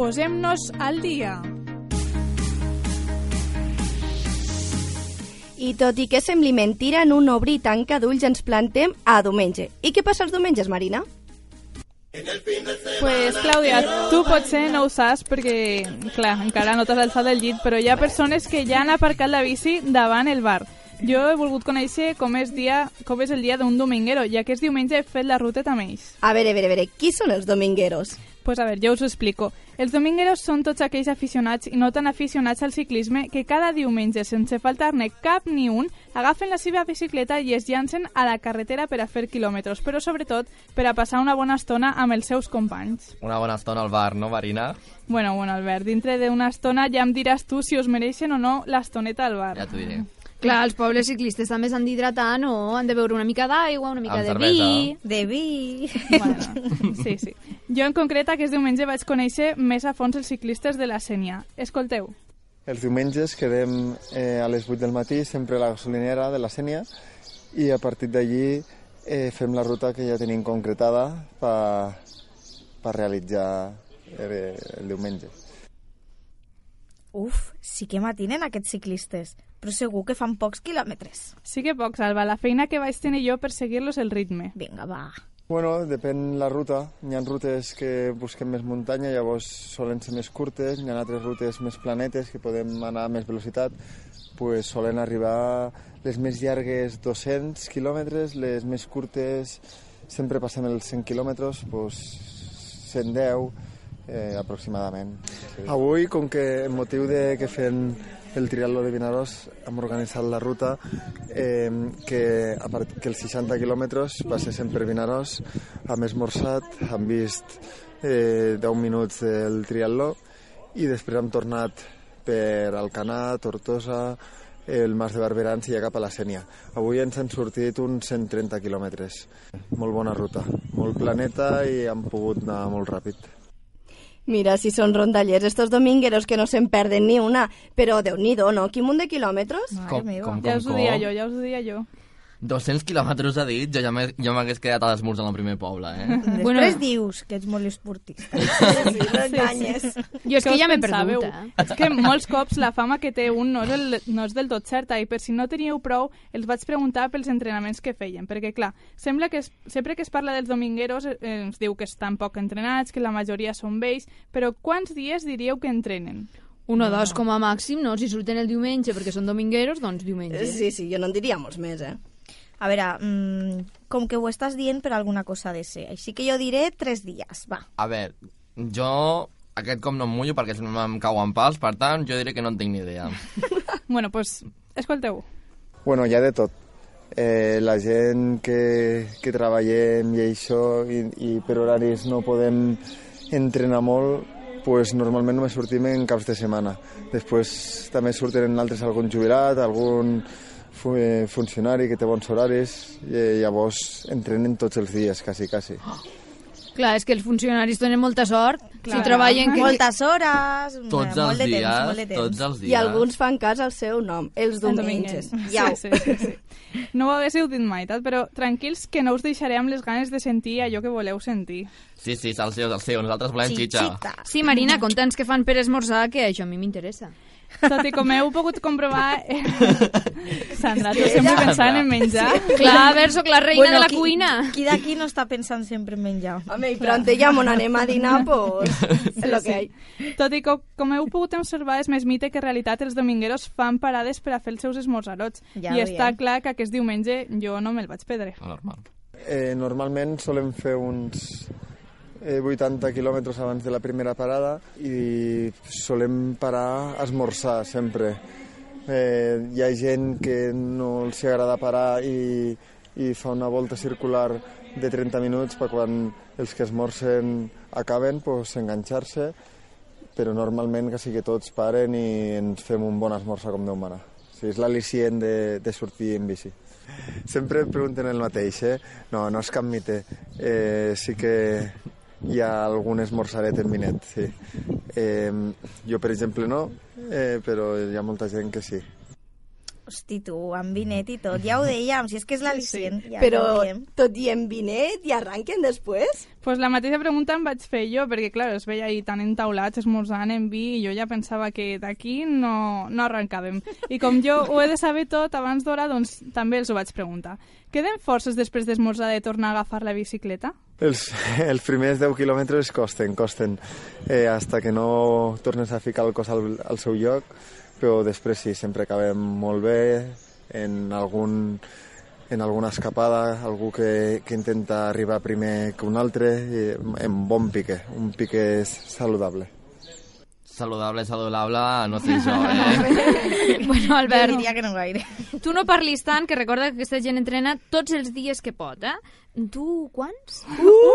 Posem-nos al dia. I tot i que sembli mentira, en un obrir i tanca d'ulls ens plantem a diumenge. I què passa els diumenges, Marina? Pues, Clàudia, tu potser no ho saps perquè, clar, encara no t'has alçat del llit, però hi ha persones que ja han aparcat la bici davant el bar. Jo he volgut conèixer com és, dia, com és el dia d'un dominguero, ja que és diumenge he fet la ruta amb ells. A veure, a veure, a veure, qui són els domingueros? Pues a veure, jo us ho explico. Els domingueros són tots aquells aficionats i no tan aficionats al ciclisme que cada diumenge, sense faltar-ne cap ni un, agafen la seva bicicleta i es llancen a la carretera per a fer quilòmetres, però sobretot per a passar una bona estona amb els seus companys. Una bona estona al bar, no, Marina? Bueno, bueno, Albert, dintre d'una estona ja em diràs tu si us mereixen o no l'estoneta al bar. Ja t'ho diré. Clar, els pobles ciclistes també s'han d'hidratar, no? Han de beure una mica d'aigua, una mica de vi... De vi. Bueno, sí, sí. Jo en concret aquest diumenge vaig conèixer més a fons els ciclistes de la Sènia. Escolteu. Els diumenges quedem eh, a les 8 del matí, sempre a la gasolinera de la Sènia, i a partir d'allí eh, fem la ruta que ja tenim concretada per pa realitzar eh, el diumenge. Uf, sí que matinen aquests ciclistes, però segur que fan pocs quilòmetres. Sí que poc, Salva. La feina que vaig tenir jo per seguir-los el ritme. Vinga, va. Bueno, depèn la ruta. Hi ha rutes que busquem més muntanya, llavors solen ser més curtes. Hi ha altres rutes més planetes que podem anar a més velocitat. Pues solen arribar les més llargues 200 quilòmetres, les més curtes sempre passem els 100 quilòmetres, pues 110 eh, aproximadament. Sí. Avui, com que en motiu de que fem el triatló de Vinaròs hem organitzat la ruta eh, que, a part, que els 60 quilòmetres passessin per Vinaròs, hem esmorzat, hem vist eh, 10 minuts del triatló i després hem tornat per Alcanar, Tortosa, el Mas de Barberans i ja cap a la Sènia. Avui ens han sortit uns 130 quilòmetres. Molt bona ruta, molt planeta i hem pogut anar molt ràpid. Mira, si són rondallers, estos domingueros que no se'n perden ni una, però déu nhi no? Quin munt de quilòmetres? Com, com, Ja com, us ho dia com? jo, ja us ho dia jo. 200 quilòmetres ha dit, jo ja m'hagués quedat a l'esmorzar al primer poble, eh? Després Bueno. dius que ets molt esportista. Sí, no enganyes. Jo és que ja m'he perdut, eh? És que molts cops la fama que té un no és, el, no és del tot certa i per si no teníeu prou els vaig preguntar pels entrenaments que feien perquè clar, sembla que es, sempre que es parla dels domingueros eh, ens diu que estan poc entrenats, que la majoria són vells però quants dies diríeu que entrenen? Un o dos com a màxim, no? Si surten el diumenge perquè són domingueros, doncs diumenge. Sí, sí, jo no en diria molts més, eh? A veure, mm, com que ho estàs dient per alguna cosa ha de ser. Així que jo diré tres dies, va. A veure, jo aquest com no em mullo perquè si no em cauen pals, per tant, jo diré que no en tinc ni idea. Bueno, doncs, escolteu. Bueno, hi ha de tot. Eh, la gent que, que treballem i això i, i per horaris no podem entrenar molt, pues normalment només sortim en caps de setmana. Després també surten en altres algun jubilat, algun funcionari que té bons horaris i eh, llavors entrenen tots els dies, quasi, quasi. Clar, és que els funcionaris tenen molta sort. Clar. Si treballen... Que... Moltes hores, Tots molt els de dies, temps, molt de temps. tots els dies. I alguns fan cas al seu nom, els El diumenges. Sí, sí, sí, sí. No ho haguéssiu dit mai, tal, però tranquils que no us deixaré amb les ganes de sentir allò que voleu sentir. Sí, sí, salseu, salseu, nosaltres volem. Xitxa. Sí, Marina, conta'ns què fan per esmorzar, que això a mi m'interessa. Tot i com heu pogut comprovar... Eh... Sandra, tu sempre pensant en menjar. Clar, a veure, sóc la reina de la qui, cuina. Qui d'aquí no està pensant sempre en menjar? Home, i pronto ja on anem a dinar, pues, és lo que hay. Tot i que, com heu pogut observar, és més mite que en realitat els domingueros fan parades per a fer els seus esmorzarots. Ja I està clar que aquest diumenge jo no me'l vaig perdre. Normal. Eh, normalment solem fer uns 80 quilòmetres abans de la primera parada i solem parar a esmorzar sempre. Eh, hi ha gent que no els agrada parar i, i fa una volta circular de 30 minuts per quan els que esmorzen acaben pues, enganxar-se, però normalment quasi que tots paren i ens fem un bon esmorzar com Déu mana. Sí, és l'al·licient de, de sortir en bici. Sempre pregunten el mateix, eh? No, no és cap mite. Eh, sí que hi ha algun esmorzaret en Minet, sí. Eh, jo, per exemple, no, eh, però hi ha molta gent que sí. Hosti, tu, amb vinet i tot. Ja ho dèiem, si és que és l'al·licient. Ja Però tot dient vinet i arranquen després? pues la mateixa pregunta em vaig fer jo, perquè, clar, es veia ahir tan entaulats, esmorzant en vi, i jo ja pensava que d'aquí no, no arrencàvem. I com jo ho he de saber tot abans d'hora, doncs també els ho vaig preguntar. Queden forces després d'esmorzar de tornar a agafar la bicicleta? Els, els primers 10 quilòmetres costen, costen, eh, hasta que no tornes a ficar el cos al, al seu lloc, però després sí, sempre acabem molt bé, en algun en alguna escapada, algú que, que intenta arribar primer que un altre, i en bon pique, un pique saludable. Saludable, saludable, no sé jo, eh? Bueno, Jo Albert, diria que no gaire. tu no parlis tant, que recorda que aquesta gent entrena tots els dies que pot, eh? Tu, quants?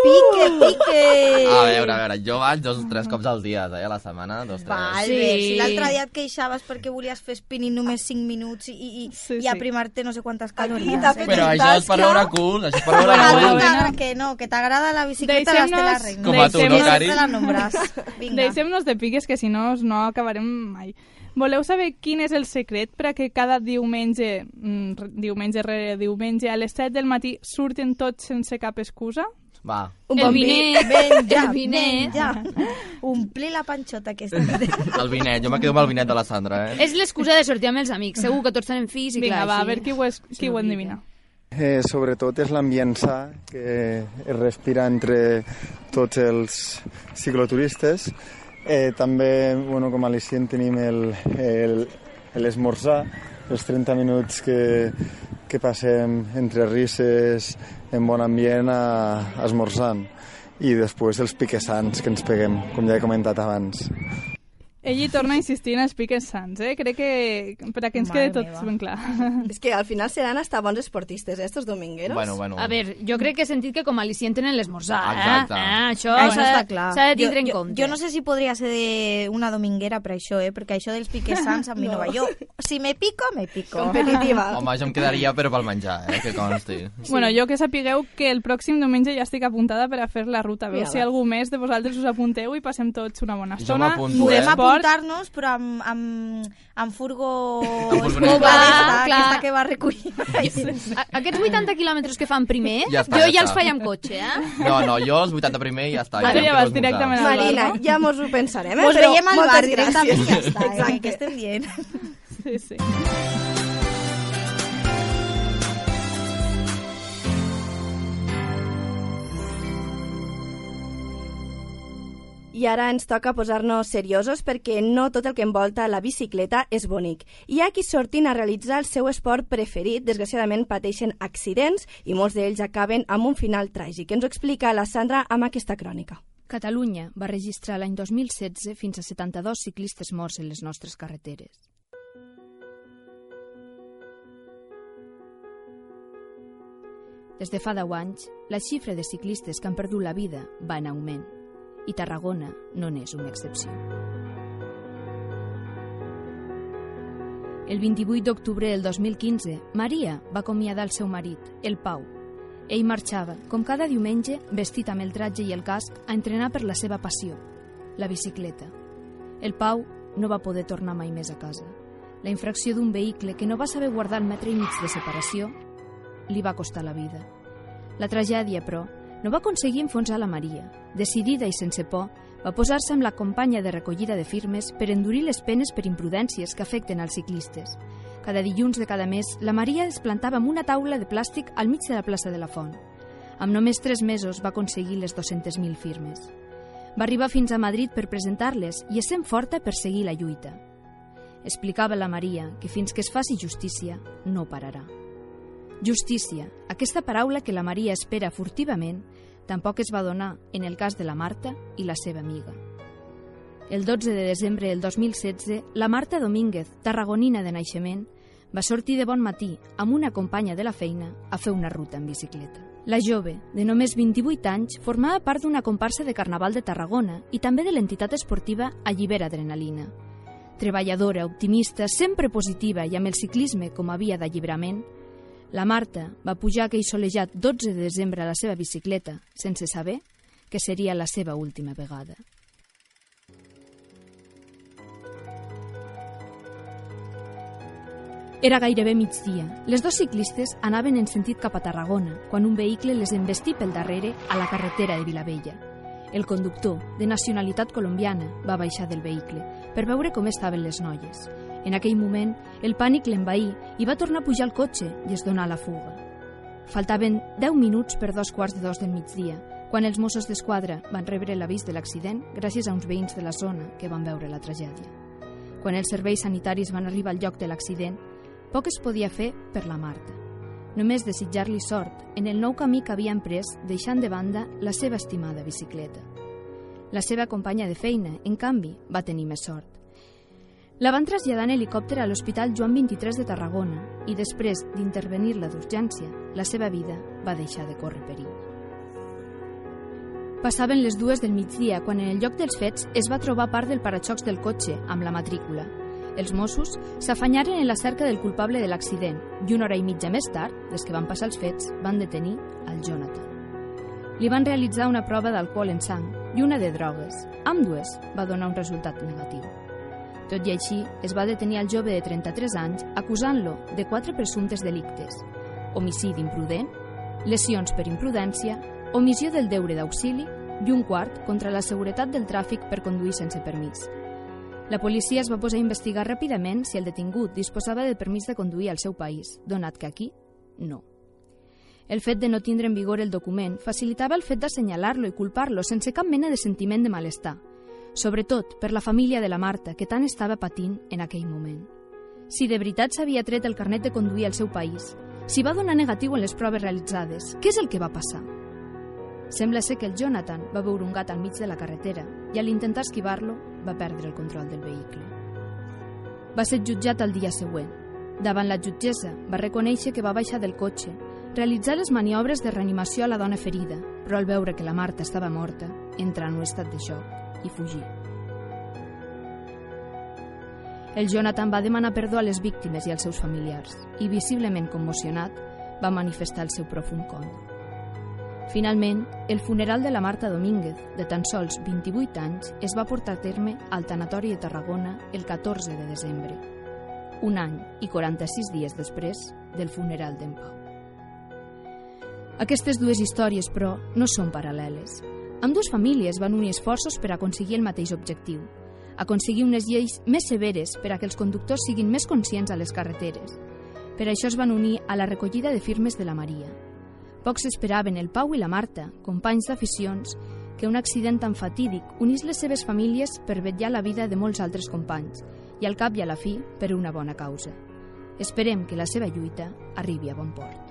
Pique, pique! A veure, a veure, jo vaig dos o tres cops al dia, eh, a la setmana, dos, tres. Va, Albert, Sí. si l'altre dia et queixaves perquè volies fer spinning només 5 minuts i, i, Sí, i aprimar-te no sé quantes calories. eh? Però això és per veure cul, això és per veure Ah, cul. bueno. que no, que t'agrada la bicicleta, las te la reina. Com a tu, no, Deixem-nos- Cari? Deixem-nos de piques, que si no no acabarem mai. Voleu saber quin és el secret per a que cada diumenge, mm, diumenge rere diumenge, a les 7 del matí surten tots sense cap excusa? Va, Un el bon vi. vinet, Ven ja, el vinet. ja. Omplir la panxota aquesta. el vinet, jo me quedo amb el vinet de la Sandra, eh? És l'excusa de sortir amb els amics. Segur que tots tenen fills i Vinga, clar, va, a així veure qui ho, és, qui ho endevina. Eh, sobretot és l'ambient sa que es respira entre tots els cicloturistes. Eh, també, bueno, com a al·licient tenim el- el- l'esmorzar, els 30 minuts que, que passem entre risses, en bon ambient, a, esmorzant. I després els piquessants que ens peguem, com ja he comentat abans. Ell hi torna a insistir en els piques sants, eh? Crec que per a que ens Mare quede tot meva. ben clar. És que al final seran hasta bons esportistes, eh, estos domingueros. Bueno, bueno. A veure, jo crec que he sentit que com a al·licient tenen l'esmorzar, eh? Exacte. eh? Això Això s'ha està clar. s'ha de tindre jo, en jo, compte. Jo no sé si podria ser de una dominguera per això, eh? perquè això dels piques sants a mi no, va. Jo, si me pico, me pico. Competitiva. Home, jo em quedaria però pel menjar, eh? Que consti. Sí. Bueno, jo que sapigueu que el pròxim diumenge ja estic apuntada per a fer la ruta. A veure si algú més de vosaltres us apunteu i passem tots una bona Jo estona m'apunto, Podem eh? Apuntar-nos, però amb, amb, amb furgo... D'esta, Clar. aquesta que va recollir. A- Aquests 80 quilòmetres que fan primer, Ja està, jo ja ja els està. faig amb cotxe, eh? No, no, jo els 80 primer i ja està. Ara ja vas directament al Marina, bar, no? ja mos ho pensarem, eh? Mos però veiem al bar directament i ja està. Exacte. Eh? Què estem dient? Sí, sí. I ara ens toca posar-nos seriosos perquè no tot el que envolta la bicicleta és bonic. Hi ha qui sortin a realitzar el seu esport preferit, desgraciadament pateixen accidents i molts d'ells acaben amb un final tràgic. Ens ho explica la Sandra amb aquesta crònica. Catalunya va registrar l'any 2016 fins a 72 ciclistes morts en les nostres carreteres. Des de fa 10 anys, la xifra de ciclistes que han perdut la vida va en augment i Tarragona no n'és una excepció. El 28 d'octubre del 2015, Maria va acomiadar el seu marit, el Pau. Ell marxava, com cada diumenge, vestit amb el tratge i el casc, a entrenar per la seva passió, la bicicleta. El Pau no va poder tornar mai més a casa. La infracció d'un vehicle que no va saber guardar el metre i mig de separació li va costar la vida. La tragèdia, però, no va aconseguir enfonsar la Maria. Decidida i sense por, va posar-se amb la companya de recollida de firmes per endurir les penes per imprudències que afecten als ciclistes. Cada dilluns de cada mes, la Maria es plantava amb una taula de plàstic al mig de la plaça de la Font. Amb només tres mesos va aconseguir les 200.000 firmes. Va arribar fins a Madrid per presentar-les i és sent forta per seguir la lluita. Explicava la Maria que fins que es faci justícia no pararà. Justícia, aquesta paraula que la Maria espera furtivament, tampoc es va donar en el cas de la Marta i la seva amiga. El 12 de desembre del 2016, la Marta Domínguez, tarragonina de naixement, va sortir de bon matí amb una companya de la feina a fer una ruta en bicicleta. La jove, de només 28 anys, formava part d'una comparsa de Carnaval de Tarragona i també de l'entitat esportiva Allibera Adrenalina. Treballadora, optimista, sempre positiva i amb el ciclisme com a via d'alliberament, la Marta va pujar aquell solejat 12 de desembre a la seva bicicleta sense saber que seria la seva última vegada. Era gairebé migdia. Les dos ciclistes anaven en sentit cap a Tarragona, quan un vehicle les envestí pel darrere a la carretera de Vilavella. El conductor, de nacionalitat colombiana, va baixar del vehicle per veure com estaven les noies. En aquell moment, el pànic l'envaí i va tornar a pujar al cotxe i es donà la fuga. Faltaven 10 minuts per dos quarts de dos del migdia, quan els Mossos d'Esquadra van rebre l'avís de l'accident gràcies a uns veïns de la zona que van veure la tragèdia. Quan els serveis sanitaris van arribar al lloc de l'accident, poc es podia fer per la Marta. Només desitjar-li sort en el nou camí que havia emprès deixant de banda la seva estimada bicicleta. La seva companya de feina, en canvi, va tenir més sort. La van traslladar en helicòpter a l'Hospital Joan 23 de Tarragona i després d'intervenir-la d'urgència, la seva vida va deixar de córrer perill. Passaven les dues del migdia quan en el lloc dels fets es va trobar part del paraxocs del cotxe amb la matrícula. Els Mossos s'afanyaren en la cerca del culpable de l'accident i una hora i mitja més tard, des que van passar els fets, van detenir al Jonathan. Li van realitzar una prova d'alcohol en sang i una de drogues. Amb dues va donar un resultat negatiu. Tot i així, es va detenir al jove de 33 anys acusant-lo de quatre presumptes delictes. Homicidi imprudent, lesions per imprudència, omissió del deure d'auxili i un quart contra la seguretat del tràfic per conduir sense permís. La policia es va posar a investigar ràpidament si el detingut disposava de permís de conduir al seu país, donat que aquí no. El fet de no tindre en vigor el document facilitava el fet d'assenyalar-lo i culpar-lo sense cap mena de sentiment de malestar, sobretot per la família de la Marta, que tant estava patint en aquell moment. Si de veritat s'havia tret el carnet de conduir al seu país, si va donar negatiu en les proves realitzades, què és el que va passar? Sembla ser que el Jonathan va veure un gat al mig de la carretera i a l'intentar esquivar-lo va perdre el control del vehicle. Va ser jutjat el dia següent. Davant la jutgessa va reconèixer que va baixar del cotxe, realitzar les maniobres de reanimació a la dona ferida, però al veure que la Marta estava morta, entra en un estat de xoc i fugir. El Jonathan va demanar perdó a les víctimes i als seus familiars i, visiblement commocionat, va manifestar el seu profund condol. Finalment, el funeral de la Marta Domínguez, de tan sols 28 anys, es va portar a terme al Tanatori de Tarragona el 14 de desembre, un any i 46 dies després del funeral d'en Pau. Aquestes dues històries, però, no són paral·leles. Amb dues famílies van unir esforços per aconseguir el mateix objectiu, aconseguir unes lleis més severes per a que els conductors siguin més conscients a les carreteres. Per això es van unir a la recollida de firmes de la Maria. Pocs esperaven el Pau i la Marta, companys d'aficions, que un accident tan fatídic unís les seves famílies per vetllar la vida de molts altres companys i al cap i a la fi per una bona causa. Esperem que la seva lluita arribi a bon port.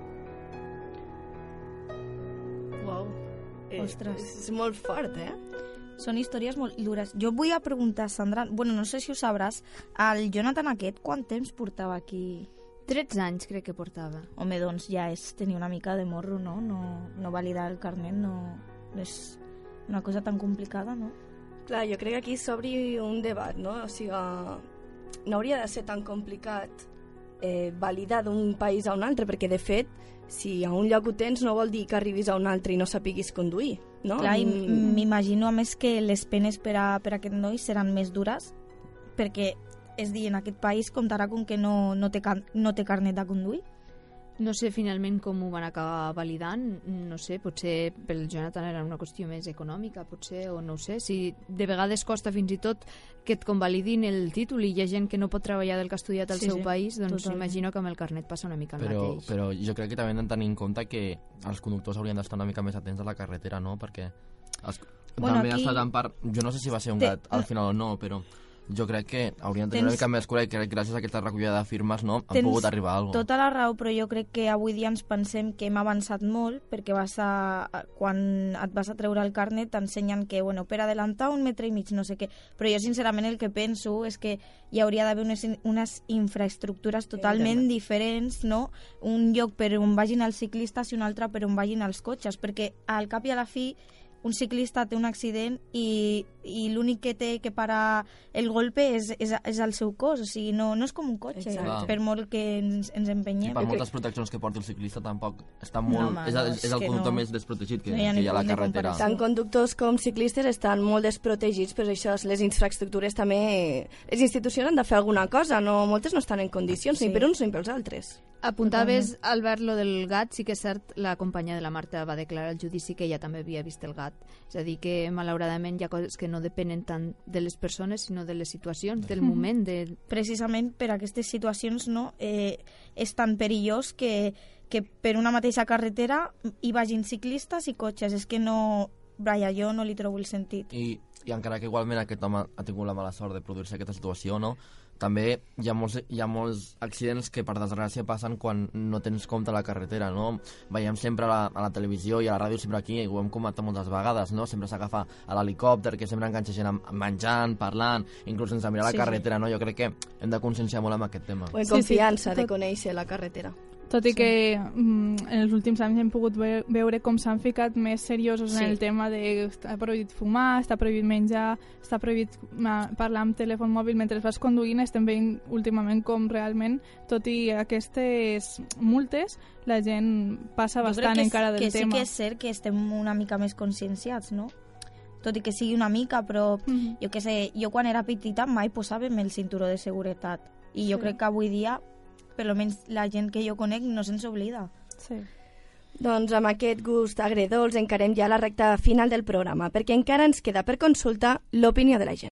Eh, Ostres. És molt fort, eh? Són històries molt dures. Jo vull a preguntar, Sandra, bueno, no sé si ho sabràs, el Jonathan aquest, quant temps portava aquí? 13 anys crec que portava. Home, doncs ja és tenir una mica de morro, no? No, no validar el carnet no, no és una cosa tan complicada, no? Clar, jo crec que aquí s'obri un debat, no? O sigui, no hauria de ser tan complicat eh, validar d'un país a un altre, perquè de fet, si a un lloc ho tens no vol dir que arribis a un altre i no sapiguis conduir, no? Clar, i Mm, m'imagino a més que les penes per a, per a aquest noi seran més dures, perquè, és dir, en aquest país comptarà com que no, no, té, no té carnet de conduir. No sé finalment com ho van acabar validant, no sé, potser pel Jonathan era una qüestió més econòmica, potser, o no ho sé, si de vegades costa fins i tot que et convalidin el títol i hi ha gent que no pot treballar del que ha estudiat al Sí, seu sí, país, doncs totalment. imagino que amb el carnet passa una mica el Però, mateix. però jo crec que també hem de tenir en compte que els conductors haurien d'estar una mica més atents a la carretera, no? Perquè els, Bueno, també aquí- ha estat en part... Jo no sé si va ser un gat al final o no, però jo crec que haurien de tenir una Tens- mica més cura i crec que gràcies a aquesta recollida de firmes no, han Tens pogut arribar a alguna Tota la raó, però jo crec que avui dia ens pensem que hem avançat molt perquè vas a, quan et vas a treure el carnet t'ensenyen que bueno, per adelantar un metre i mig, no sé què. Però jo sincerament el que penso és que hi hauria d'haver unes, unes infraestructures totalment diferents, no? Un lloc per on vagin els ciclistes i un altre per on vagin els cotxes, perquè al cap i a la fi un ciclista té un accident i i l'únic que té que parar el golpe és, és, és el seu cos, o sigui, no, no és com un cotxe, Exacte. per molt que ens, ens I empenyem. per moltes proteccions que porti el ciclista tampoc està molt... home, és, no, és és el que conductor no. més desprotegit que, No hi ha que hi ha a la carretera. Tant conductors com ciclistes estan molt desprotegits, però això, les infraestructures també... Les institucions han de fer alguna cosa, no, moltes no estan en condicions, Sí. ni per uns ni pels altres. Apuntaves, Albert, lo del gat, sí que és cert, la companya de la Marta va declarar al judici que ella també havia vist el gat. És a dir, que malauradament hi ha coses que no depenen tant de les persones, sinó de les situacions, del moment, de... precisament per aquestes situacions no, eh, és tan perillós que, que per una mateixa carretera hi vagin ciclistes i cotxes. És que no... Braia, jo no li trobo el sentit. I, i encara que igualment aquest home ha tingut la mala sort de produir-se aquesta situació, no? també hi ha, molts, hi ha molts accidents que per desgràcia passen quan no tens compte a la carretera, no? Veiem sempre a la, a la televisió i a la ràdio, sempre aquí, i ho hem comentat moltes vegades, no? Sempre s'agafa a l'helicòpter, que sempre enganxa gent menjant, parlant, inclús sense mirar Sí, la carretera, no? Jo crec que hem de conscienciar molt amb aquest tema. O en Sí, sí, confiança de tot- conèixer la carretera. Tot i que mm, en els últims anys hem pogut ve veure com s'han ficat més seriosos Sí. en el tema de està prohibit fumar, està prohibit menjar, està prohibit parlar amb telèfon mòbil mentre vas conduint, estem veient últimament com realment, tot i aquestes multes, la gent passa Jo bastant que, encara del que sí tema. que és cert que estem una mica més conscienciats, no? Tot i que sigui una mica, però Mhm. jo que sé, jo quan era petita mai posàvem el cinturó de seguretat. I jo Sí. crec que avui dia, per almenys la gent que jo conec, no se'ns oblida. Sí. Doncs amb aquest gust agredolç encarem ja la recta final del programa, perquè encara ens queda per consulta l'opinió de la gent.